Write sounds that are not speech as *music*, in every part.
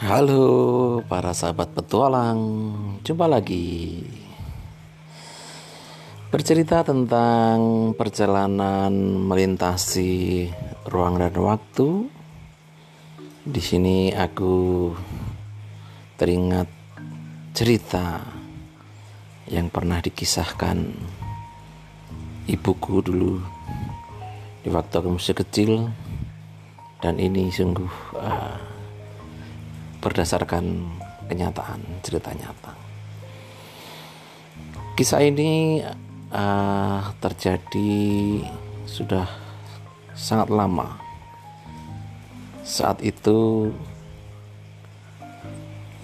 Halo para sahabat petualang, jumpa lagi. Bercerita tentang perjalanan melintasi ruang dan waktu. Di sini aku teringat cerita yang pernah dikisahkan ibuku dulu di waktu aku masih kecil dan ini sungguh uh, berdasarkan kenyataan cerita nyata. Kisah ini uh, terjadi sudah sangat lama. Saat itu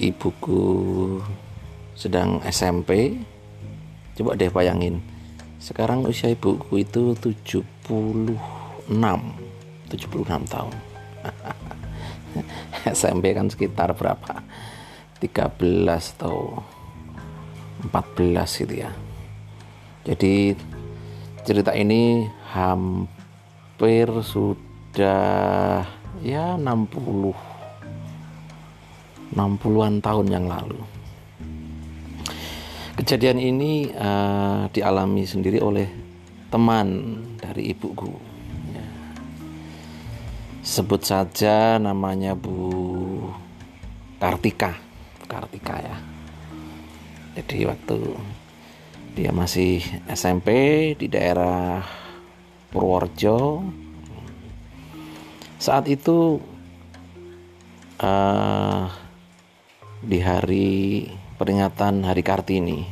ibuku sedang SMP. Coba deh bayangin. Sekarang usia ibuku itu 76. 76 tahun. *laughs* *laughs* SMP kan sekitar berapa? 13 atau 14 gitu ya. Jadi cerita ini hampir sudah ya 60 60-an tahun yang lalu. Kejadian ini uh, dialami sendiri oleh teman dari ibuku sebut saja namanya Bu Kartika. Kartika ya. Jadi waktu dia masih SMP di daerah Purworejo saat itu uh, di hari peringatan Hari Kartini.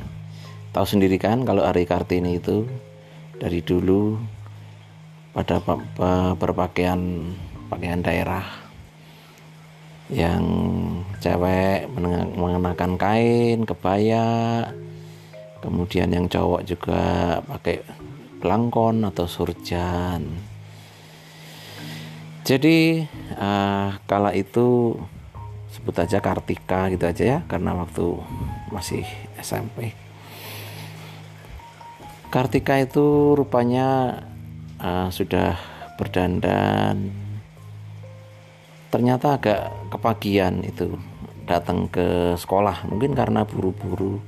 Tahu sendiri kan kalau Hari Kartini itu dari dulu pada berpakaian pakaian daerah yang cewek mengenakan kain kebaya kemudian yang cowok juga pakai belangkon atau surjan. Jadi uh, kala itu sebut aja Kartika gitu aja ya karena waktu masih SMP Kartika itu rupanya uh, sudah berdandan ternyata agak kepagian itu datang ke sekolah mungkin karena buru-buru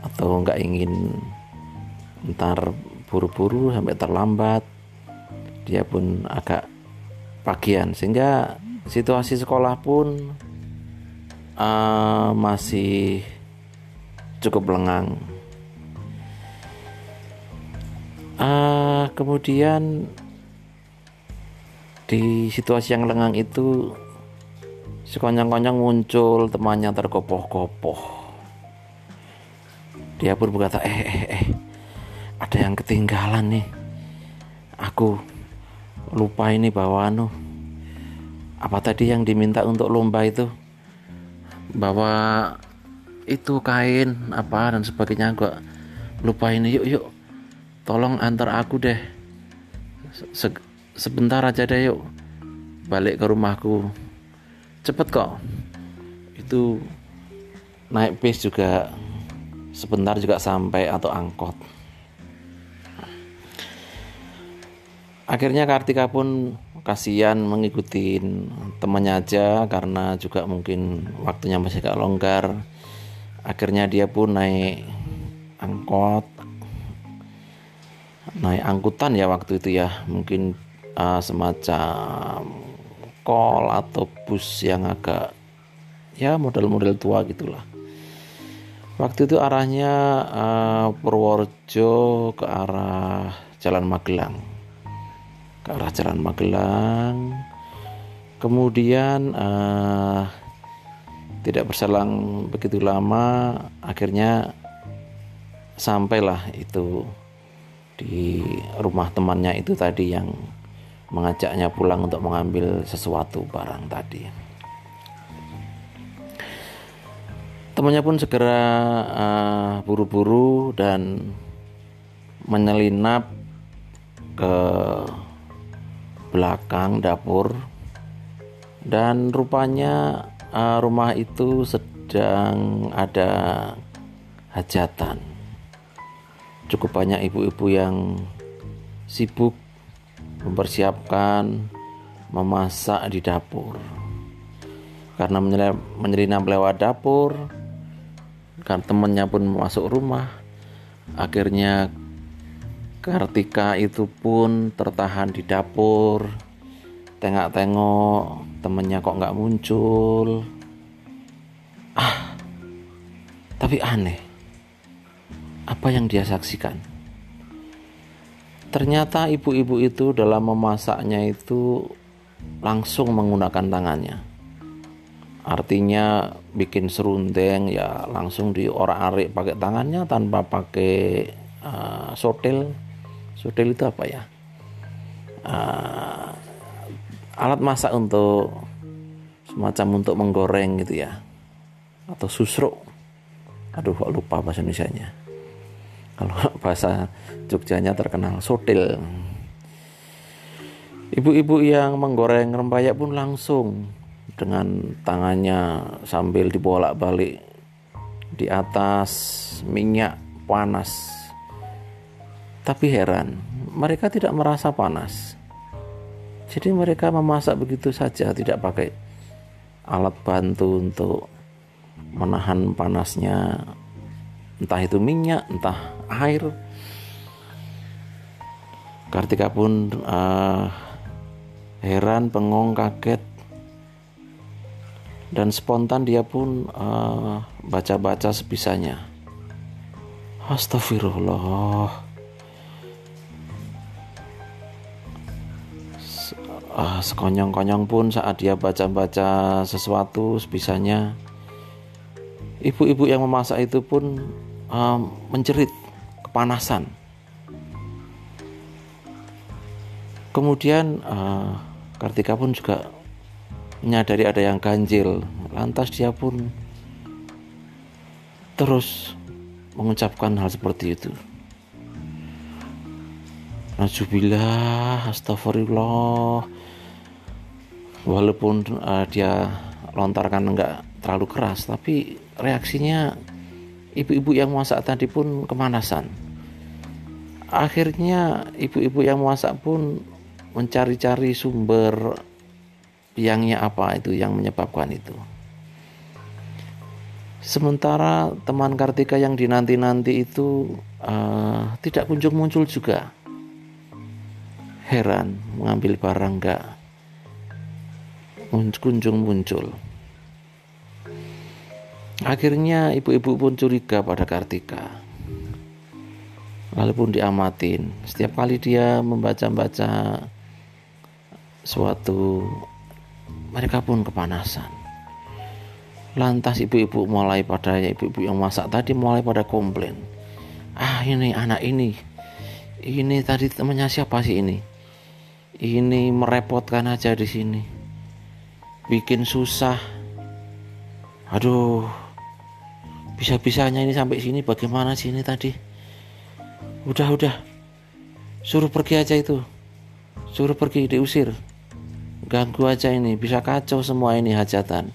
atau nggak ingin ntar buru-buru sampai terlambat dia pun agak pagian. Sehingga situasi sekolah pun uh, masih cukup lengang. Uh, kemudian di situasi yang lengang itu sekonyong-konyong muncul temannya terkopoh-kopoh dia pun berkata eh eh eh ada yang ketinggalan nih. Aku lupa ini bawa anu apa tadi yang diminta untuk lomba itu? Bawa itu kain apa dan sebagainya. Gua lupa ini yuk yuk tolong antar aku deh sebentar aja deh yuk. Balik ke rumahku. Cepet kok. Itu naik bis juga sebentar juga sampai atau angkot. Akhirnya Kartika pun kasihan mengikuti temannya aja karena juga mungkin waktunya masih gak longgar. Akhirnya dia pun naik angkot. Naik angkutan ya waktu itu ya mungkin uh, semacam kol atau bus yang agak ya model-model tua gitulah. Waktu itu arahnya uh, Purworejo ke arah Jalan Magelang. Ke arah Jalan Magelang. Kemudian uh, tidak berselang begitu lama akhirnya sampailah itu di rumah temannya itu tadi yang mengajaknya pulang untuk mengambil sesuatu barang tadi. Temannya pun segera uh, buru-buru dan menyelinap ke belakang dapur dan rupanya uh, rumah itu sedang ada hajatan. Cukup banyak ibu-ibu yang sibuk mempersiapkan memasak di dapur. karena menyelinap lewat dapur kan temennya pun masuk rumah akhirnya Kartika itu pun tertahan di dapur tengok-tengok temennya kok nggak muncul ah tapi aneh apa yang dia saksikan ternyata ibu-ibu itu dalam memasaknya itu langsung menggunakan tangannya. Artinya bikin serundeng ya langsung diorak-arik pakai tangannya tanpa pakai uh, sotel sotel itu apa ya? Uh, alat masak untuk semacam untuk menggoreng gitu ya. Atau susruk. Aduh kok lupa bahasa Indonesia kalau *laughs* bahasa Jogjanya terkenal sotil ibu-ibu yang menggoreng rempeyek pun langsung dengan tangannya sambil dibolak-balik di atas minyak panas. Tapi heran, mereka tidak merasa panas. Jadi mereka memasak begitu saja, tidak pakai alat bantu untuk menahan panasnya entah itu minyak, entah air. Kartika pun uh, heran, bengong, kaget dan spontan dia pun uh, baca-baca sebisanya. Astagfirullah. Uh, sekonyong-konyong pun saat dia baca-baca sesuatu sebisanya, ibu-ibu yang memasak itu pun uh, menjerit kepanasan. Kemudian uh, Kartika pun juga menyadari ada yang ganjil. Lantas dia pun terus mengucapkan hal seperti itu. Najubillah, astagfirullah. Walaupun uh, dia lontarkan enggak terlalu keras, tapi reaksinya ibu-ibu yang masak tadi pun kemanasan. Akhirnya ibu-ibu yang masak pun mencari-cari sumber biangnya apa itu yang menyebabkan itu. Sementara teman Kartika yang dinanti-nanti itu uh, tidak kunjung muncul juga. Heran mengambil barang enggak kunjung muncul. Akhirnya ibu-ibu pun curiga pada Kartika. Lalu pun diamatin. Setiap kali dia membaca-baca suatu mereka pun kepanasan. Lantas ibu-ibu mulai pada ibu-ibu yang masak tadi mulai pada komplain. Ah ini anak ini, ini tadi temannya siapa sih ini? Ini merepotkan aja di sini, bikin susah. Aduh, bisa-bisanya ini sampai sini bagaimana sih ini tadi? Udah udah, suruh pergi aja itu, suruh pergi diusir. Ganggu aja ini bisa kacau semua ini hajatan.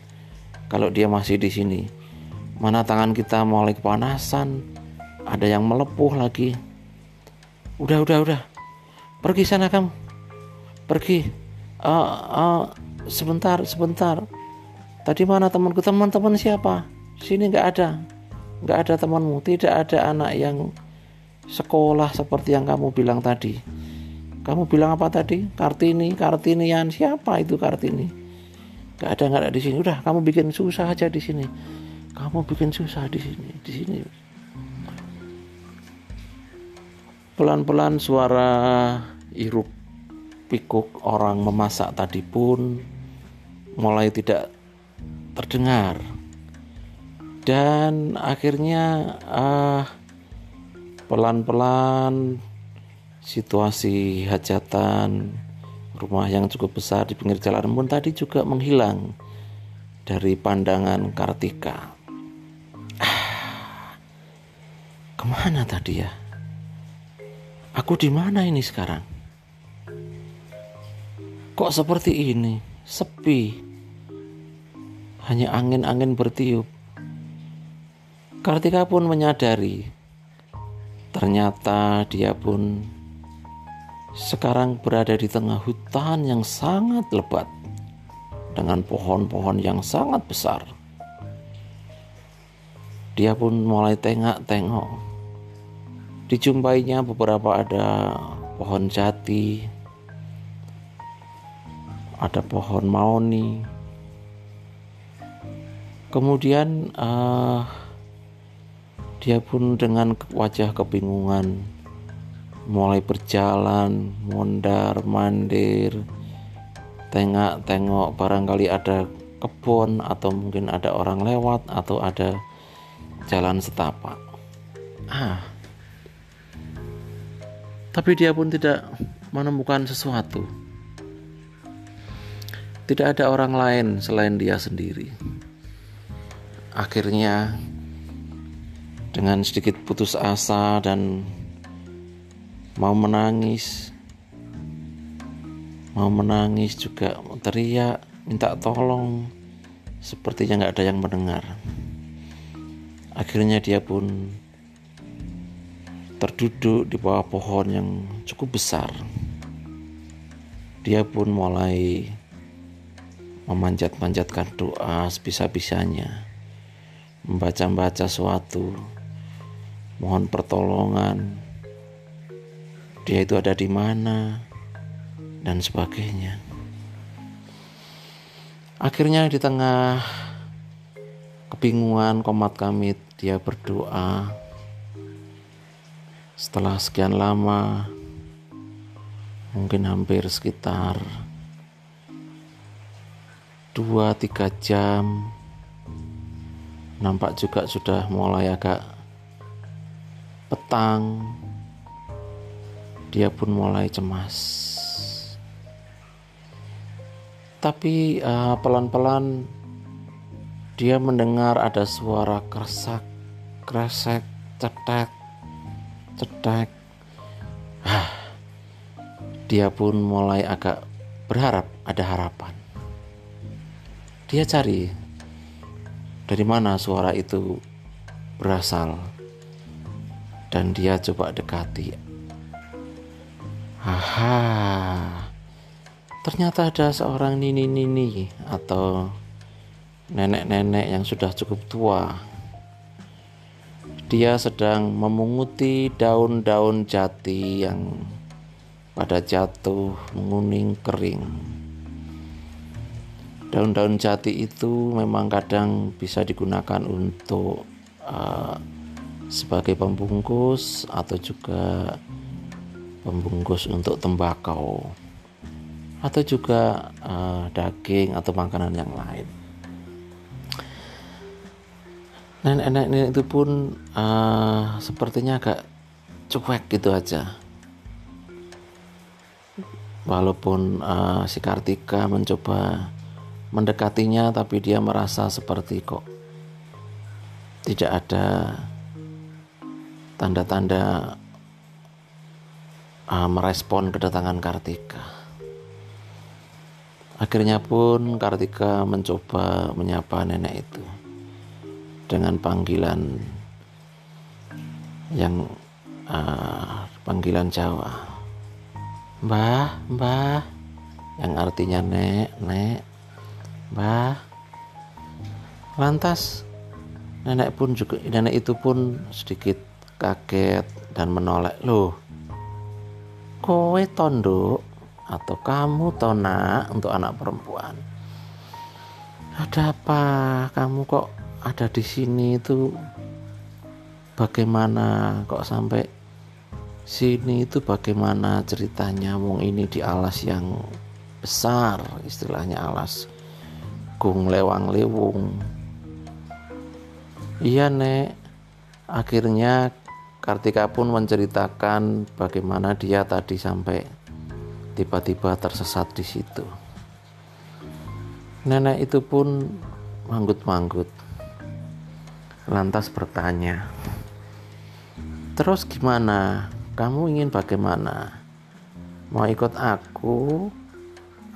Kalau dia masih di sini. Mana tangan kita mulai kepanasan. Ada yang melepuh lagi. Udah udah udah. Pergi sana kamu pergi. Uh, uh, sebentar sebentar. Tadi mana temanku? Teman-teman siapa? Sini nggak ada nggak ada temanmu tidak ada anak yang sekolah seperti yang kamu bilang tadi kamu bilang apa tadi? Kartini, Kartinian siapa itu Kartini? Gak ada nggak ada di sini. Udah, kamu bikin susah aja di sini. Kamu bikin susah di sini, di sini. Pelan-pelan suara iruk pikuk orang memasak tadi pun mulai tidak terdengar dan akhirnya uh, pelan-pelan situasi hajatan rumah yang cukup besar di pinggir jalan pun tadi juga menghilang dari pandangan Kartika. Ah, ke mana tadi ya? Aku di mana ini sekarang? Kok seperti ini? Sepi. Hanya angin-angin bertiup. Kartika pun menyadari ternyata dia pun sekarang berada di tengah hutan yang sangat lebat dengan pohon-pohon yang sangat besar. Dia pun mulai tengok-tengok. Dijumpainya beberapa ada pohon jati, ada pohon maoni. Kemudian uh, dia pun dengan wajah kebingungan mulai berjalan, mondar mandir, tengok-tengok barangkali ada kebun atau mungkin ada orang lewat atau ada jalan setapak. Ah. Tapi dia pun tidak menemukan sesuatu. Tidak ada orang lain selain dia sendiri. Akhirnya dengan sedikit putus asa dan mau menangis, mau menangis juga teriak minta tolong. Sepertinya nggak ada yang mendengar. Akhirnya dia pun terduduk di bawah pohon yang cukup besar. Dia pun mulai memanjat-manjatkan doa sebisa-bisanya. Membaca-baca suatu mohon pertolongan dia itu ada di mana dan sebagainya. Akhirnya di tengah kebingungan komat kami dia berdoa. Setelah sekian lama, mungkin hampir sekitar 2-3 jam, nampak juga sudah mulai agak petang, dia pun mulai cemas tapi uh, pelan-pelan dia mendengar ada suara kersak, kresek, cetek, cetek. Ah, dia pun mulai agak berharap ada harapan. Dia cari dari mana suara itu berasal dan dia coba dekati. Aha, ternyata ada seorang nini-nini atau nenek-nenek yang sudah cukup tua. Dia sedang memunguti daun-daun jati yang pada jatuh menguning kering. Daun-daun jati itu memang kadang bisa digunakan untuk uh, sebagai pembungkus atau juga pembungkus untuk tembakau atau juga uh, daging atau makanan yang lain. Nenek-nenek itu pun uh, sepertinya agak cuek gitu aja. Walaupun uh, si Kartika mencoba mendekatinya, tapi dia merasa seperti kok tidak ada tanda-tanda uh, merespon kedatangan Kartika. Akhirnya pun Kartika mencoba menyapa nenek itu dengan panggilan yang uh, panggilan Jawa. Mbah, mbah, yang artinya nek, nek, mbah. Lantas nenek pun juga nenek itu pun sedikit kaget dan menoleh. Loh, kowe tondok atau kamu tona untuk anak perempuan? Ada apa? Kamu kok ada di sini itu? Bagaimana kok sampai sini itu? Bagaimana ceritanya? Wong ini di alas yang besar istilahnya alas gung lewang lewung. Iya nek. Akhirnya Kartika pun menceritakan bagaimana dia tadi sampai tiba-tiba tersesat di situ. Nenek itu pun manggut-manggut. Lantas bertanya, "Terus gimana? Kamu ingin bagaimana? Mau ikut aku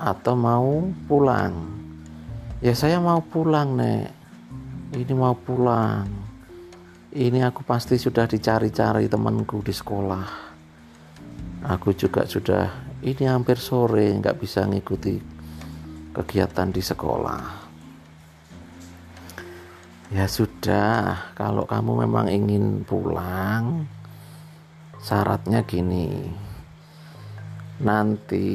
atau mau pulang?" "Ya, saya mau pulang, Nek. Ini mau pulang. Ini aku pasti sudah dicari-cari temanku di sekolah." Aku juga sudah ini hampir sore nggak bisa ngikuti kegiatan di sekolah. Ya sudah, kalau kamu memang ingin pulang, syaratnya gini. Nanti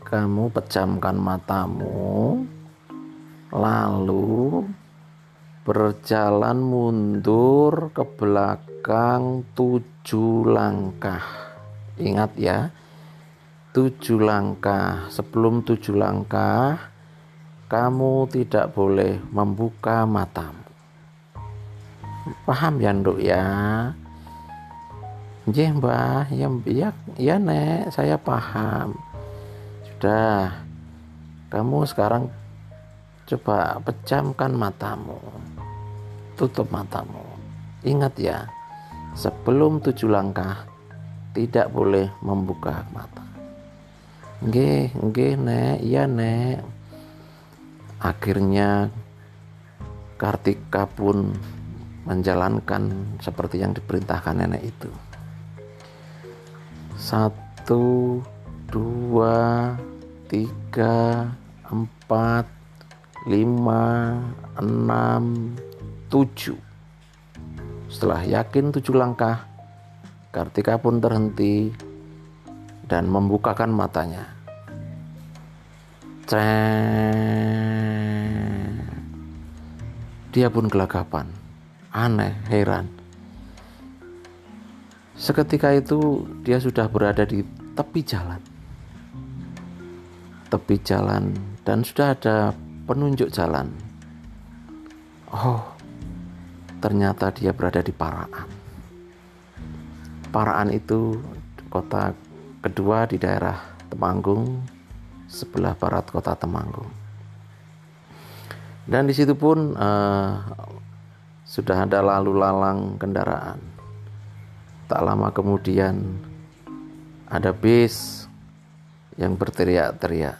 kamu pejamkan matamu, lalu berjalan mundur ke belakang tujuh langkah. Ingat ya, tujuh langkah. Sebelum tujuh langkah, kamu tidak boleh membuka matamu. Paham ya, Nduk ya? Nggih, Mbah. Ya, ya, ya, Nek, saya paham. Sudah. Kamu sekarang coba pejamkan matamu. Tutup matamu. Ingat ya, sebelum tujuh langkah tidak boleh membuka mata. Nggih, nggih, Nek. Iya, Nek. Akhirnya Kartika pun menjalankan seperti yang diperintahkan nenek itu. Satu, dua, tiga, empat, lima, enam, tujuh. Setelah yakin tujuh langkah, Kartika pun terhenti dan membukakan matanya. Ceng. Dia pun gelagapan, aneh, heran. Seketika itu dia sudah berada di tepi jalan. Tepi jalan dan sudah ada penunjuk jalan. Oh, ternyata dia berada di Paraan. Paraan itu kota kedua di daerah Temanggung sebelah barat kota Temanggung dan di situ pun uh, sudah ada lalu lalang kendaraan tak lama kemudian ada bis yang berteriak-teriak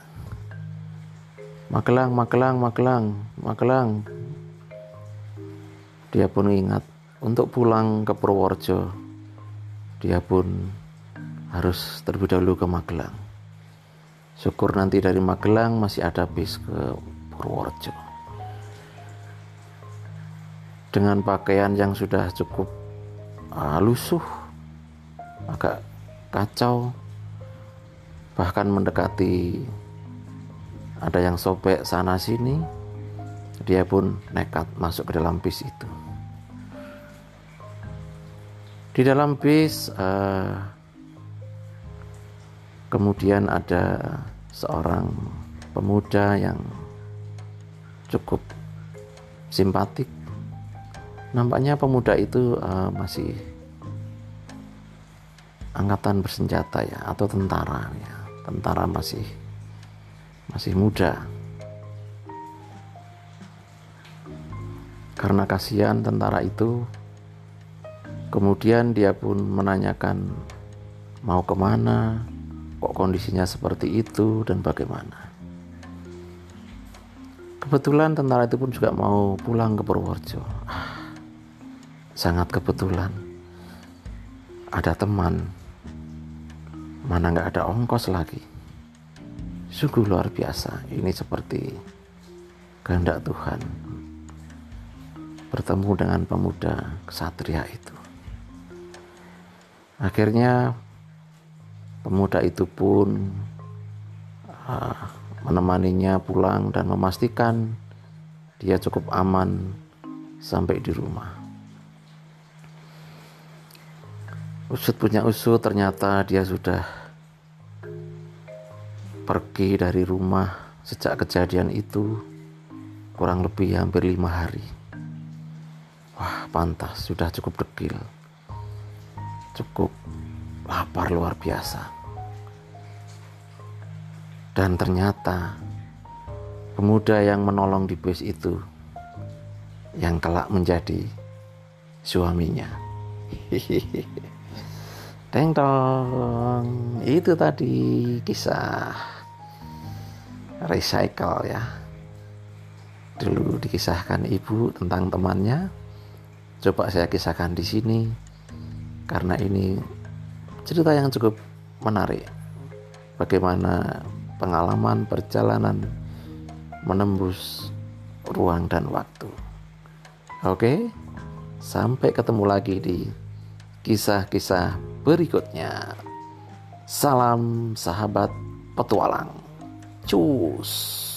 Magelang, Magelang, Magelang, Magelang. Dia pun ingat untuk pulang ke Purworejo. Dia pun harus terlebih dahulu ke Magelang. Syukur nanti dari Magelang masih ada bis ke Purworejo. Dengan pakaian yang sudah cukup uh, lusuh, agak kacau, bahkan mendekati ada yang sobek sana sini, dia pun nekat masuk ke dalam bis itu. Di dalam bis, uh, Kemudian ada seorang pemuda yang cukup simpatik. Nampaknya pemuda itu uh, masih angkatan bersenjata ya atau tentara ya. Tentara masih masih muda. Karena kasihan tentara itu, kemudian dia pun menanyakan mau ke mana, kok kondisinya seperti itu dan bagaimana. Kebetulan tentara itu pun juga mau pulang ke Purworejo. Sangat kebetulan. Ada teman. Mana nggak ada ongkos lagi. Sungguh luar biasa. Ini seperti kehendak Tuhan. Bertemu dengan pemuda kesatria itu. Akhirnya Pemuda itu pun uh, menemaninya pulang dan memastikan dia cukup aman sampai di rumah. Usut punya usut ternyata dia sudah pergi dari rumah sejak kejadian itu kurang lebih hampir lima hari. Wah pantas sudah cukup dekil, cukup lapar luar biasa. Dan ternyata pemuda yang menolong di bus itu yang kelak menjadi suaminya. *laughs* Teng dong, itu tadi kisah recycle ya. Dulu dikisahkan ibu tentang temannya. Coba saya kisahkan di sini karena ini cerita yang cukup menarik. Bagaimana pengalaman perjalanan menembus ruang dan waktu. Oke, sampai ketemu lagi di kisah-kisah berikutnya. Salam sahabat petualang. Cus.